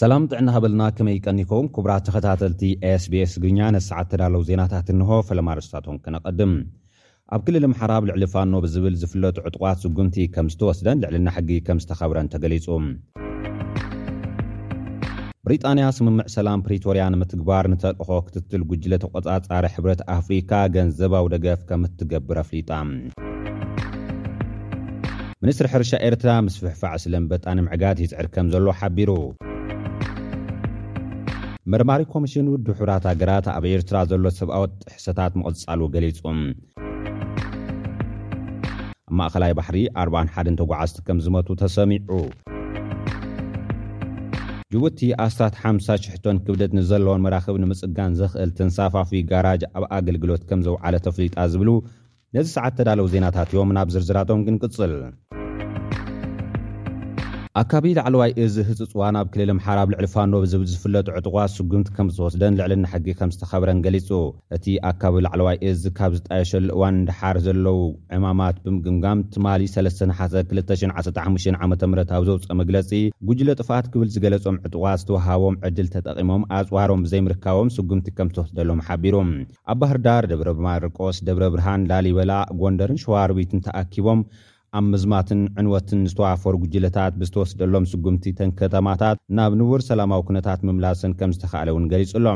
ሰላም ጥዕና ሃበልና ከመይ ቀኒኩም ክቡራት ተኸታተልቲ sbs ትግርኛ ነሰዓት ተዳለው ዜናታት እንሆ ፈለማ ርስታቶም ክነቐድም ኣብ ክልል ኣምሓራ ኣብ ልዕሊ ፋኖ ብዝብል ዝፍለጡ ዕጡቓት ስጉምቲ ከም ዝተወስደን ልዕልና ሕጊ ከም ዝተኸብረን ተገሊጹ ብሪጣንያ ስምምዕ ሰላም ፕሪቶርያ ንምትግባር ንተልእኾ ክትትል ጉጅለ ተቖጻጻሪ ሕብረት ኣፍሪካ ገንዘባዊ ደገፍ ከም እትገብር ኣፍሊጣ። ሚኒስትሪ ሕርሻ ኤርትራ ምስፍሕፋዕ ስለምበጣ ንምዕጋት ይጽዕር ከም ዘሎ ሓቢሩ። መርማሪ ኮሚሽን ውድብ ሕቡራት ሃገራት ኣብ ኤርትራ ዘሎ ሰብኣዊ ጥሕሰታት ምቕጻሉ ገሊጹ። ኣብ ማእኸላይ ባሕሪ ኣርባን ሓደን ተጓዓዝቲ ከም ዝመቱ ተሰሚዑ። ጅቡቲ ኣስታት ሓምሳ ሽሕ ቶን ክብደት ንዘለወን መራኽብ ንምፅጋን ዘኽእል ተንሳፋፊ ጋራጅ ኣብ ኣገልግሎት ከም ዘውዓለት ኣፍሊጣ ዝብሉ ነዚ ሰዓት ተዳለው ዜናታት እዮም። ናብ ዝርዝራቶም ክንቅፅል። ኣካቢ ላዕለዋይ እዝ ህፁፅ ዋን ኣብ ክልል ኣምሓራ ኣብ ልዕሊ ፋኖ ብዝብል ዝፍለጡ ዕጡቋት ስጉምቲ ከም ዝተወስደን ልዕልና ሕጊ ከም ዝተኸብረን ገሊፁ። እቲ ኣካቢ ላዕለዋይ እዝ ካብ ዝጣየሸሉ እዋን ንደሓር ዘለዉ ዕማማት ብምግምጋም ትማሊ ሰለስተ ነሓሰ ክልተ ሽሕን ዓሰርተ ሓሙሽተን ዓመተ ምህረት ኣብ ዘውፀ መግለፂ ጉጅለ ጥፍኣት ክብል ዝገለፆም ዕጡቓት ዝተውሃቦም ዕድል ተጠቒሞም ኣፅዋሮም ብዘይምርካቦም ስጉምቲ ከምዝተወስደሎም ሓቢሩ። ኣብ ባህርዳር፣ ደብረማርቆስ፣ ደብረብርሃን፣ ላሊበላ፣ ጎንደርን ሸዋሮቢትን ተኣኪቦም ኣብ ምዝማትን ዕንወትን ዝተዋፈሩ ጉጅለታት ብዝተወስደሎም ስጉምቲ እተን ከተማታት ናብ ንቡር ሰላማዊ ኩነታት ምምላሰን ከምዝተኻእለ እውን ገሊፁ ኣሎ።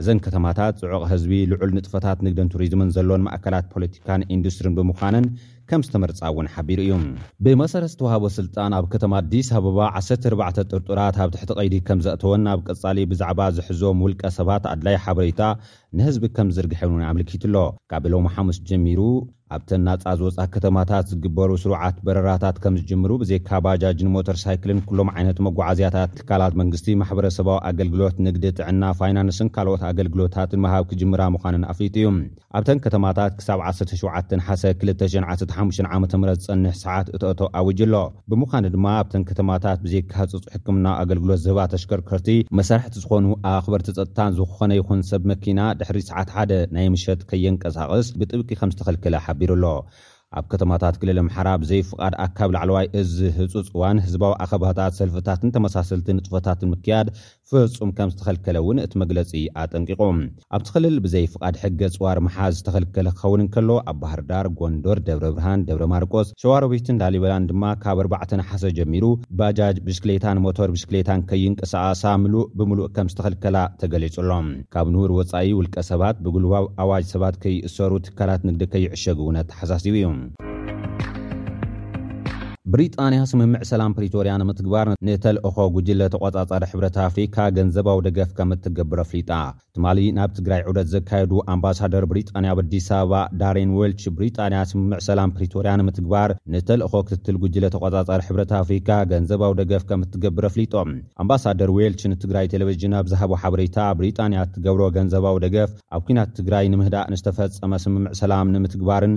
እዘን ከተማታት ፅዑቕ ህዝቢ፣ ልዑል ንጥፈታት ንግድን ቱሪዝምን ዘለወን ማእከላት ፖለቲካን ኢንዱስትሪን ብምዃነን ከምዝተመርፃ እውን ሓቢሩ እዩ። ብመሰረት ዝተውሃቦ ስልጣን ኣብ ከተማ ኣዲስ ኣበባ ዓሰርተ ኣርባዕተ ጥርጡራት ኣብ ትሕቲ ቀይዲ ከምዘእተወን ኣብ ቀፃሊ ብዛዕባ ዝሕዝዎም ውልቀ ሰባት ኣድላይ ሓበሬታ ንህዝቢ ከም ዝዝርግሐን እውን ኣምልኪቱ'ሎ። ካብ ሎሚ ሓሙስ ጀሚሩ ኣብተን ናጻ ዝወጻ ከተማታት ዝግበሩ ስሩዓት በረራታት ከም ዝጅምሩ ብዘይካ ባጃጅን ሞተር ሳይክልን ኩሎም ዓይነት መጓዓዝያታት ትካላት መንግስቲ፣ ማሕበረሰባዊ ኣገልግሎት፣ ንግዲ፣ ጥዕና፣ ፋይናንስን ካልኦት ኣገልግሎታትን ምሃብ ክጅምራ ምዃነን ኣፍሊጡ እዩ። ኣብተን ከተማታት ክሳብ ዓሰርተ ሸውዓተ ነሓሰ ክልተ ሽሕን ዓሰርተ ሓሙሽተን ዓመተ ምህረት ዝጸንሕ ሰዓት እቶ እቶ ኣዊጁ ኣሎ። ብምዃኑ ድማ ኣብተን ከተማታት ብዘይካ ህፁፅ ሕክምናዊ ኣገልግሎት ዝህባ ተሽከርከርቲ መሳርሕቲ ዝኾኑ ኣኽበርቲ ፀጥታን ዝኾነ ይኹን ሰብ መኪና ድሕሪ ሰዓት ሓደ ናይ ምሸት ከየንቀሳቕስ ብጥብቂ ከምዝተኸልከለ ሓቢሩ ኣሎ። ኣብ ከተማታት ክልል ኣምሓራ ብዘይ ፍቓድ ኣካብ ላዕለዋይ እዝ ህፁፅ እዋን ህዝባዊ ኣኸባታት፣ ሰልፍታትን ተመሳሰልቲ ንጥፈታትን ምክያድ ፍጹም ከም ዝተኸልከለ እውን እቲ መግለጺ ኣጠንቂቑ። ኣብቲ ክልል ብዘይ ፍቓድ ሕገ ኣጽዋር ምሓዝ ዝተኸልከለ ክኸውን እንከሎ፣ ኣብ ባህርዳር፣ ጎንደር፣ ደብረብርሃን፣ ደብረማርቆስ፣ ሸዋሮቢትን ላሊበላን ድማ ካብ ኣርባዕተ ነሓሰ ጀሚሩ ባጃጅ፣ ብሽክሌታን ሞቶር ብሽክሌታን ከይንቀሳቐሳ ምሉእ ብምሉእ ከም ዝተኸልከላ ተገሊጹ ኣሎ። ካብ ንቡር ወጻኢ ውልቀሰባት ብጉልባብ ኣዋጅ ሰባት ከይእሰሩ፣ ትካላት ንግዲ ከይዕሸጉ እውን ኣተሓሳሲቡ እዩ። ብሪጣንያ ስምምዕ ሰላም ፕሪቶርያ ንምትግባር ንተልእኾ ጉጅለ ተቖጻጻሪ ሕብረት ኣፍሪካ ገንዘባዊ ደገፍ ከም እትገብር ኣፍሊጣ። ትማሊ ናብ ትግራይ ዑደት ዘካየዱ ኣምባሳደር ብሪጣንያ ኣብ ኣዲስ ኣበባ ዳሬን ዌልች ብሪጣንያ ስምምዕ ሰላም ፕሪቶርያ ንምትግባር ንተልእኾ ክትትል ጉጅለ ተቖጻጻሪ ሕብረት ኣፍሪካ ገንዘባዊ ደገፍ ከም እትገብር ኣፍሊጦም። ኣምባሳደር ዌልች ንትግራይ ቴሌቭዥን ኣብ ዝሃቦ ሓበሬታ ብሪጣንያ እትገብሮ ገንዘባዊ ደገፍ ኣብ ኲናት ትግራይ ንምህዳእ ንዝተፈጸመ ስምምዕ ሰላም ንምትግባርን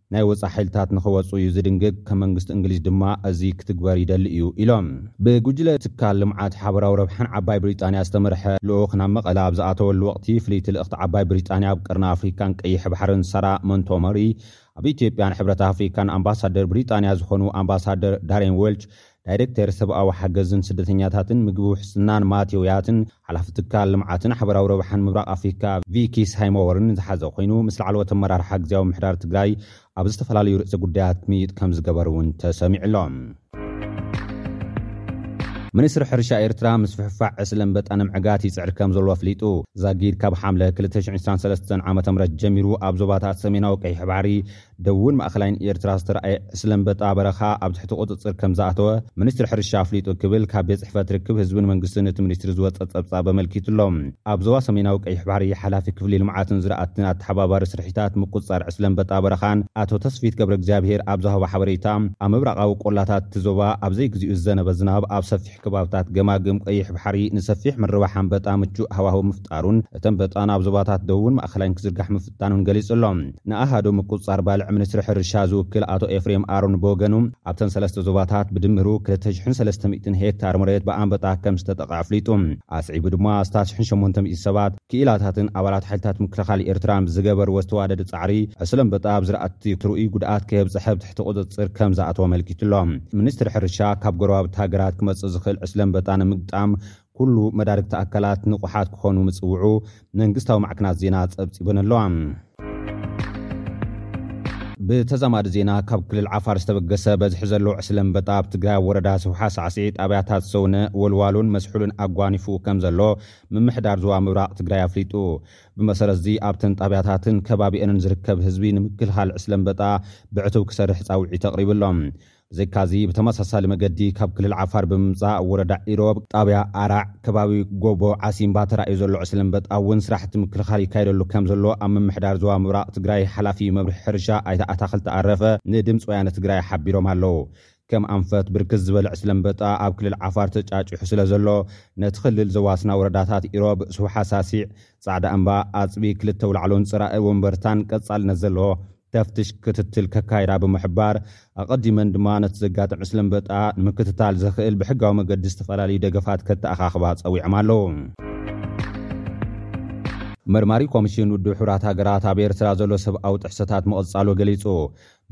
ናይ ወፃኢ ሓይልታት ንክወፁ እዩ ዝድንግግ፣ ከም መንግስቲ እንግሊዝ ድማ እዚ ክትግበር ይደሊ እዩ ኢሎም። ብጉጅለ ትካል ልምዓት ሓበራዊ ረብሓን ዓባይ ብሪጣንያ ዝተመርሐ ልኡኽ ናብ መቐለ ኣብ ዝኣተወሉ ወቕቲ ፍልይቲ ልእኽቲ ዓባይ ብሪጣንያ ኣብ ቀርኒ ኣፍሪካን ቀይሕ ባሕርን ሳራ ሞንቶመሪ ኣብ ኢትዮጵያን ሕብረት ኣፍሪካን ኣምባሳደር ብሪጣንያ ዝኾኑ ኣምባሳደር ዳሬን ዌልች ዳይሬክተር ሰብኣዊ ሓገዝን ስደተኛታትን ምግቢ ውሕስናን ማቴው ያትን ሓላፊ ትካል ልምዓትን ሓበራዊ ረብሓን ምብራቕ ኣፍሪካ ቪኪ ሳይሞወርን ዝሓዘ ኮይኑ ምስ ላዕለዎት ኣመራርሓ ግዝያዊ ምምሕዳር ትግራይ ኣብ ዝተፈላለዩ ርእሰ ጉዳያት ምይይጥ ከምዝገበሩ እውን ተሰሚዑ ኣሎ። ሚኒስትሪ ሕርሻ ኤርትራ ምስፍሕፋሕ ዕስለ ኣንበጣ ንምዕጋት ይጽዕር ከም ዘሎ ኣፍሊጡ። ዛጊድ ካብ ሓምለ ክልተ ሽሕን ዕስራን ሰለስተን ዓመተ ምህረት ጀሚሩ ኣብ ዞባታት ሰሜናዊ ቀይሕ ባሕሪ፣ ደቡብን ማእኸላይን ኤርትራ ዝተርኣየ ዕስለ ኣንበጣ በረኻ ኣብ ትሕቲ ቁፅፅር ከምዝኣተወ ሚኒስትሪ ሕርሻ ኣፍሊጡ ክብል ካብ ቤት ፅሕፈት ርክብ ህዝብን መንግስትን እቲ ሚኒስትሪ ዝወፀ ፀብፃብ ኣመልኪቱ'ሎ። ኣብ ዞባ ሰሜናዊ ቀይሕ ባሕሪ ሓላፊ ክፍሊ ልምዓትን ዝራእትን ኣተሓባባሪ ስርሒታት ምቁፅፃር ዕስለ ኣንበጣ በረኻን ኣቶ ተስፊት ገብረእግዚኣብሄር ኣብ ዝሃቦ ሓበሬታ ኣብ ምብራቓዊ ቆላታት እቲ ዞባ ኣብ ዘይግዚኡ ዝዘነበ ዝናብ ኣብ ሰፊሑ ከባብታት ገማግም ቀይሕ ባሕሪ ንሰፊሕ ምርባሕ ኣንበጣ ምቹእ ሃዋህው ምፍጣሩን እቲ ኣንበጣ ናብ ዞባታት ደቡብን ማእኸላይን ክዝርጋሕ ምፍታኑን ገሊፁ ኣሎ። ንኣሃዱ ምቁፅፃር ባልዕ ሚኒስትሪ ሕርሻ ዝውክል ኣቶ ኤፍሬም ኣሮን ብወገኑ ኣብተን ሰለስተ ዞባታት ብድምሩ ክልተ ሽሕን ሰለስተ ሚእትን ሄክታር መሬት ብኣንበጣ ከምዝተጠቕዐ ኣፍሊጡ። ኣስዒቡ ድማ ኣስታት ሽሕን ሸሞንተ ሚእቲ ሰባት ክኢላታትን ኣባላት ሓይልታት ምክልኻል ኤርትራን ብዝገበርዎ ዝተዋደደ ጻዕሪ፣ ዕስለ ኣንበጣ ኣብ ዝራእቲ ርኡይ ጉድኣት ከየብጽሐ ኣብ ትሕቲ ቁጽጽር ከም ዝኣተወ ኣመልኪቱ'ሎ። ሚኒስትሪ ሕርሻ፣ ካብ ጎረባብቲ ሃገራት ክመጽእ ዝኽእል ዕስለ ኣንበጣ ንምግጣም ኩሉ መዳርግቲ ኣካላት ንቑሓት ክኾኑ ምጽውዑ መንግስታዊ ማዕከናት ዜና ጸብጺበን'ለዋ። ብተዛማዲ ዜና፣ ካብ ክልል ዓፋር ዝተበገሰ በዝሒ ዘለዎ ዕስለ ኣንበጣ ኣብ ትግራይ ኣብ ወረዳ ስውሓ ሳዕስዒ፣ ጣብያታት ሰውነ፣ ወልዋሎን መስሑልን ኣጓኒፉ ከም ዘሎ ምምሕዳር ዞባ ምብራቕ ትግራይ ኣፍሊጡ። ብመሰረት'ዚ ኣብተን ጣብያታትን ከባቢኤንን ዝርከብ ህዝቢ ንምክልኻል ዕስለ ኣንበጣ ብዕቱብ ክሰርሕ ፃውዒት ኣቕሪቡ ኣሎ። ብዘይካ'ዚ ብተመሳሳሊ መገዲ ካብ ክልል ዓፋር ብምምፃእ ወረዳ ኢሮብ ጣብያ ኣራዕ ከባቢ ጎቦ ዓሲምባ ተራእዩ ዘሎ ዕስለ ኣንበጣ እውን ስራሕቲ ምክልኻል ይካየደሉ ከምዘሎ ኣብ ምምሕዳር ዞባ ምብራቕ ትግራይ ሓላፊ መምርሒ ሕርሻ ኣይተ ኣታኽልቲ ኣረፈ ንድምፂ ወያነ ትግራይ ሓቢሮም ኣለው። ከም ኣንፈት ብርክት ዝበለ ዕስለ ኣንበጣ ኣብ ክልል ዓፋር ተጫጪሑ ስለ ዘሎ ነቲ ክልል ዘዋስና ወረዳታት ኢሮብ፣ ስውሓሳሲዕ፣ ፃዕዳ እምባ፣ ኣፅቢ፣ ክልተ ኣውላዕሎን ፅራእ ወንበርታን ቀፃልነት ዘለዎ ተፍትሽ ክትትል ከካይዳ ብምሕባር ኣቐዲመን ድማ ነቲ ዘጋጥም ዕስለ ኣንበጣ ንምክትታል ዘኽእል ብሕጋዊ መገዲ ዝተፈላለዩ ደገፋት ከተኣኻኽባ ፀዊዖም ኣለው። መርማሪ ኮሚሽን ውድብ ሕቡራት ሃገራት ኣብ ኤርትራ ዘሎ ሰብኣዊ ጥሕሰታት ምቕጻሉ ገሊጹ።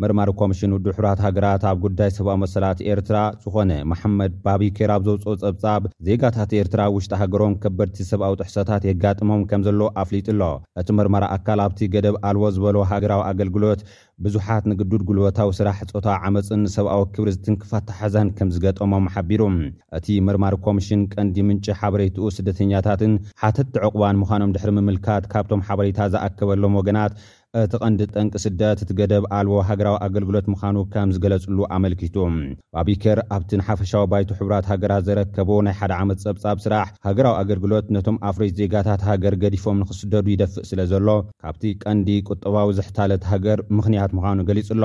መርማሪ ኮምሽን ውድብ ሕቡራት ሃገራት ኣብ ጉዳይ ሰብኣዊ መሰላት ኤርትራ ዝኾነ መሓመድ ባቢኬር ኣብ ዘውጽኦ ጸብጻብ፣ ዜጋታት ኤርትራ ኣብ ውሽጢ ሃገሮም ከበድቲ ሰብኣዊ ጥሕሰታት የጋጥሞም ከምዘሎ ኣፍሊጡ ኣሎ። እቲ መርማሪ ኣካል ኣብቲ ገደብ ኣልቦ ዝበሎ ሃገራዊ ኣገልግሎት፣ ብዙሓት ንግዱድ ጉልበታዊ ስራሕ፣ ጾታዊ ዓመጽን ንሰብኣዊ ክብሪ ዝትንክፍ ኣተሓሕዛን ከምዝገጠሞም ሓቢሩ። እቲ መርማሪ ኮምሽን ቀንዲ ምንጪ ሓበሬትኡ ስደተኛታትን ሓተትቲ ዑቕባን ምዃኖም ድሕሪ ምምልካት፣ ካብቶም ሓበሬታ ዝኣከበሎም ወገናት፣ እቲ ቀንዲ ጠንቂ ስደት እቲ ገደብ ኣልቦ ሃገራዊ ኣገልግሎት ምዃኑ ከም ዝገለጽሉ ኣመልኪቱ። ባቢ ኬር ኣብቲ ንሓፈሻዊ ባይቶ ሕቡራት ሃገራት ዘረከቦ ናይ ሓደ ዓመት ጸብጻብ ስራሕ፣ ሃገራዊ ኣገልግሎት ነቶም ኣፍረይቲ ዜጋታት ሃገር ገዲፎም ንኽስደዱ ይደፍእ ስለ ዘሎ፣ ካብቲ ቀንዲ ቁጠባዊ ዝሕታለ እታ ሃገር ምኽንያት ምዃኑ ገሊጹ'ሎ።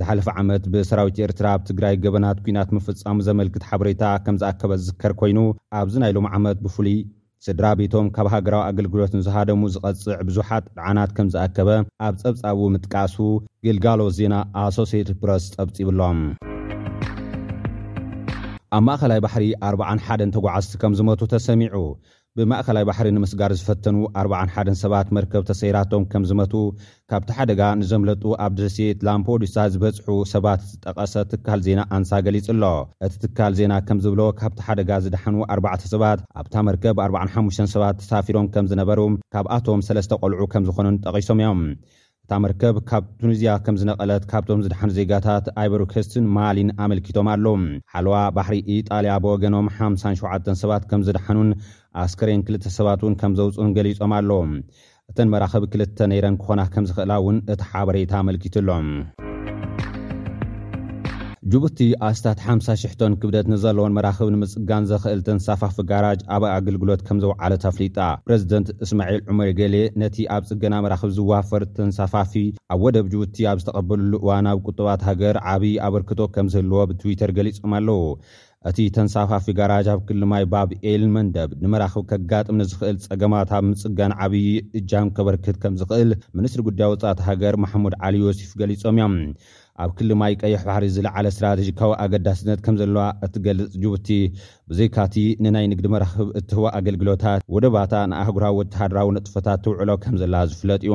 ዝሓለፈ ዓመት ብሰራዊት ኤርትራ ኣብ ትግራይ ገበናት ኲናት ምፍጻሙ ዘመልክት ሓበሬታ ከም ዝኣከበ ዝዝከር ኮይኑ፣ ኣብዚ ናይ ሎሚ ዓመት ብፍሉይ፣ ስድራቤቶም ካብ ሃገራዊ ኣገልግሎት ንዝሃደሙ ዝቐጽዕ ብዙሓት ጣዕናት ከም ዝኣከበ ኣብ ጸብጻቡ ምጥቃሱ ግልጋሎት ዜና ኣሶሴይትድ ፕረስ ጸብጺቡ'ሎ። ኣብ ማእከላይ ባሕሪ ኣርብዓን ሓደን ተጓዓዝቲ ከም ዝሞቱ ተሰሚዑ። ብማእከላይ ባሕሪ ንምስጋር ዝፈተኑ ኣርብዓን ሓደን ሰባት መርከብ ተሰይራቶም ከም ዝመቱ ካብቲ ሓደጋ ንዘምለጡ ኣብ ደሴት ላምፖዱሳ ዝበጽሑ ሰባት ዝጠቐሰ ትካል ዜና ኣንሳ ገሊጹ'ሎ። እቲ ትካል ዜና ከም ዝብሎ ካብቲ ሓደጋ ዝደሓኑ ኣርባዕተ ሰባት ኣብታ መርከብ ኣርብዓን ሓሙሽተን ሰባት ተሳፊሮም ከም ዝነበሩ ካብኣቶም ሰለስተ ቆልዑ ከም ዝኾኑን ጠቒሶም እዮም። እታ መርከብ ካብ ቱኒዝያ ከም ዝነቐለት ካብቶም ዝደሓኑ ዜጋታት ኣይቨሪኮስትን ማሊን ኣመልኪቶም ኣለው። ሓለዋ ባሕሪ ኢጣልያ ብወገኖም ሓምሳን ሸውዓተን ሰባት ከም ዝደሓኑን ኣስከሬን ክልተ ሰባት'ውን ከም ዘውጽኡን ገሊጾም ኣለው። እተን መራኽብ ክልተ ነይረን ክኾና ከም ዝኽእላ እውን እቲ ሓበሬታ ኣመልኪቱ ኣሎ። ጅቡቲ ኣስታት ሓምሳ ሽሕ ቶን ክብደት ንዘለወን መራኽብ ንምፅጋን ዘኽእል ተንሳፋፊ ጋራጅ ኣብ ኣገልግሎት ከም ዘውዓለት ኣፍሊጣ። ፕረዚደንት እስማዒል ዑመር ጌሌ ነቲ ኣብ ፅገና መራኽብ ዝዋፈር ተንሳፋፊ ኣብ ወደብ ጅቡቲ ኣብ ዝተቐበልሉ እዋን ኣብ ቁጠባ እታ ሃገር ዓብዪ ኣበርክቶ ከም ዝህልዎ ብትዊተር ገሊፆም ኣለዉ። እቲ ተንሳፋፊ ጋራጅ ኣብ ክሊ ማይ ባብ ኤል መንደብ ንመራኽብ ከጋጥም ንዝኽእል ጸገማት ኣብ ምጽጋን ዓብዪ እጃም ከበርክት ከምዝኽእል ሚኒስትሪ ጉዳይ ወጻኢ እታ ሃገር ማሕሙድ ዓሊ ዮሲፍ ገሊጾም እዮም። ኣብ ክሊ ማይ ቀይሕ ባሕሪ ዝለዓለ ስትራቴጂካዊ ኣገዳስነት ከምዘለዋ እትገልጽ ጅቡቲ፣ ብዘይካ'ቲ ንናይ ንግዲ መራኽብ እትህቦ ኣገልግሎታት፣ ወደባታ ንኣህጉራዊ ወተሃደራዊ ንጥፈታት ተውዕሎ ከምዘላ ዝፍለጥ እዩ።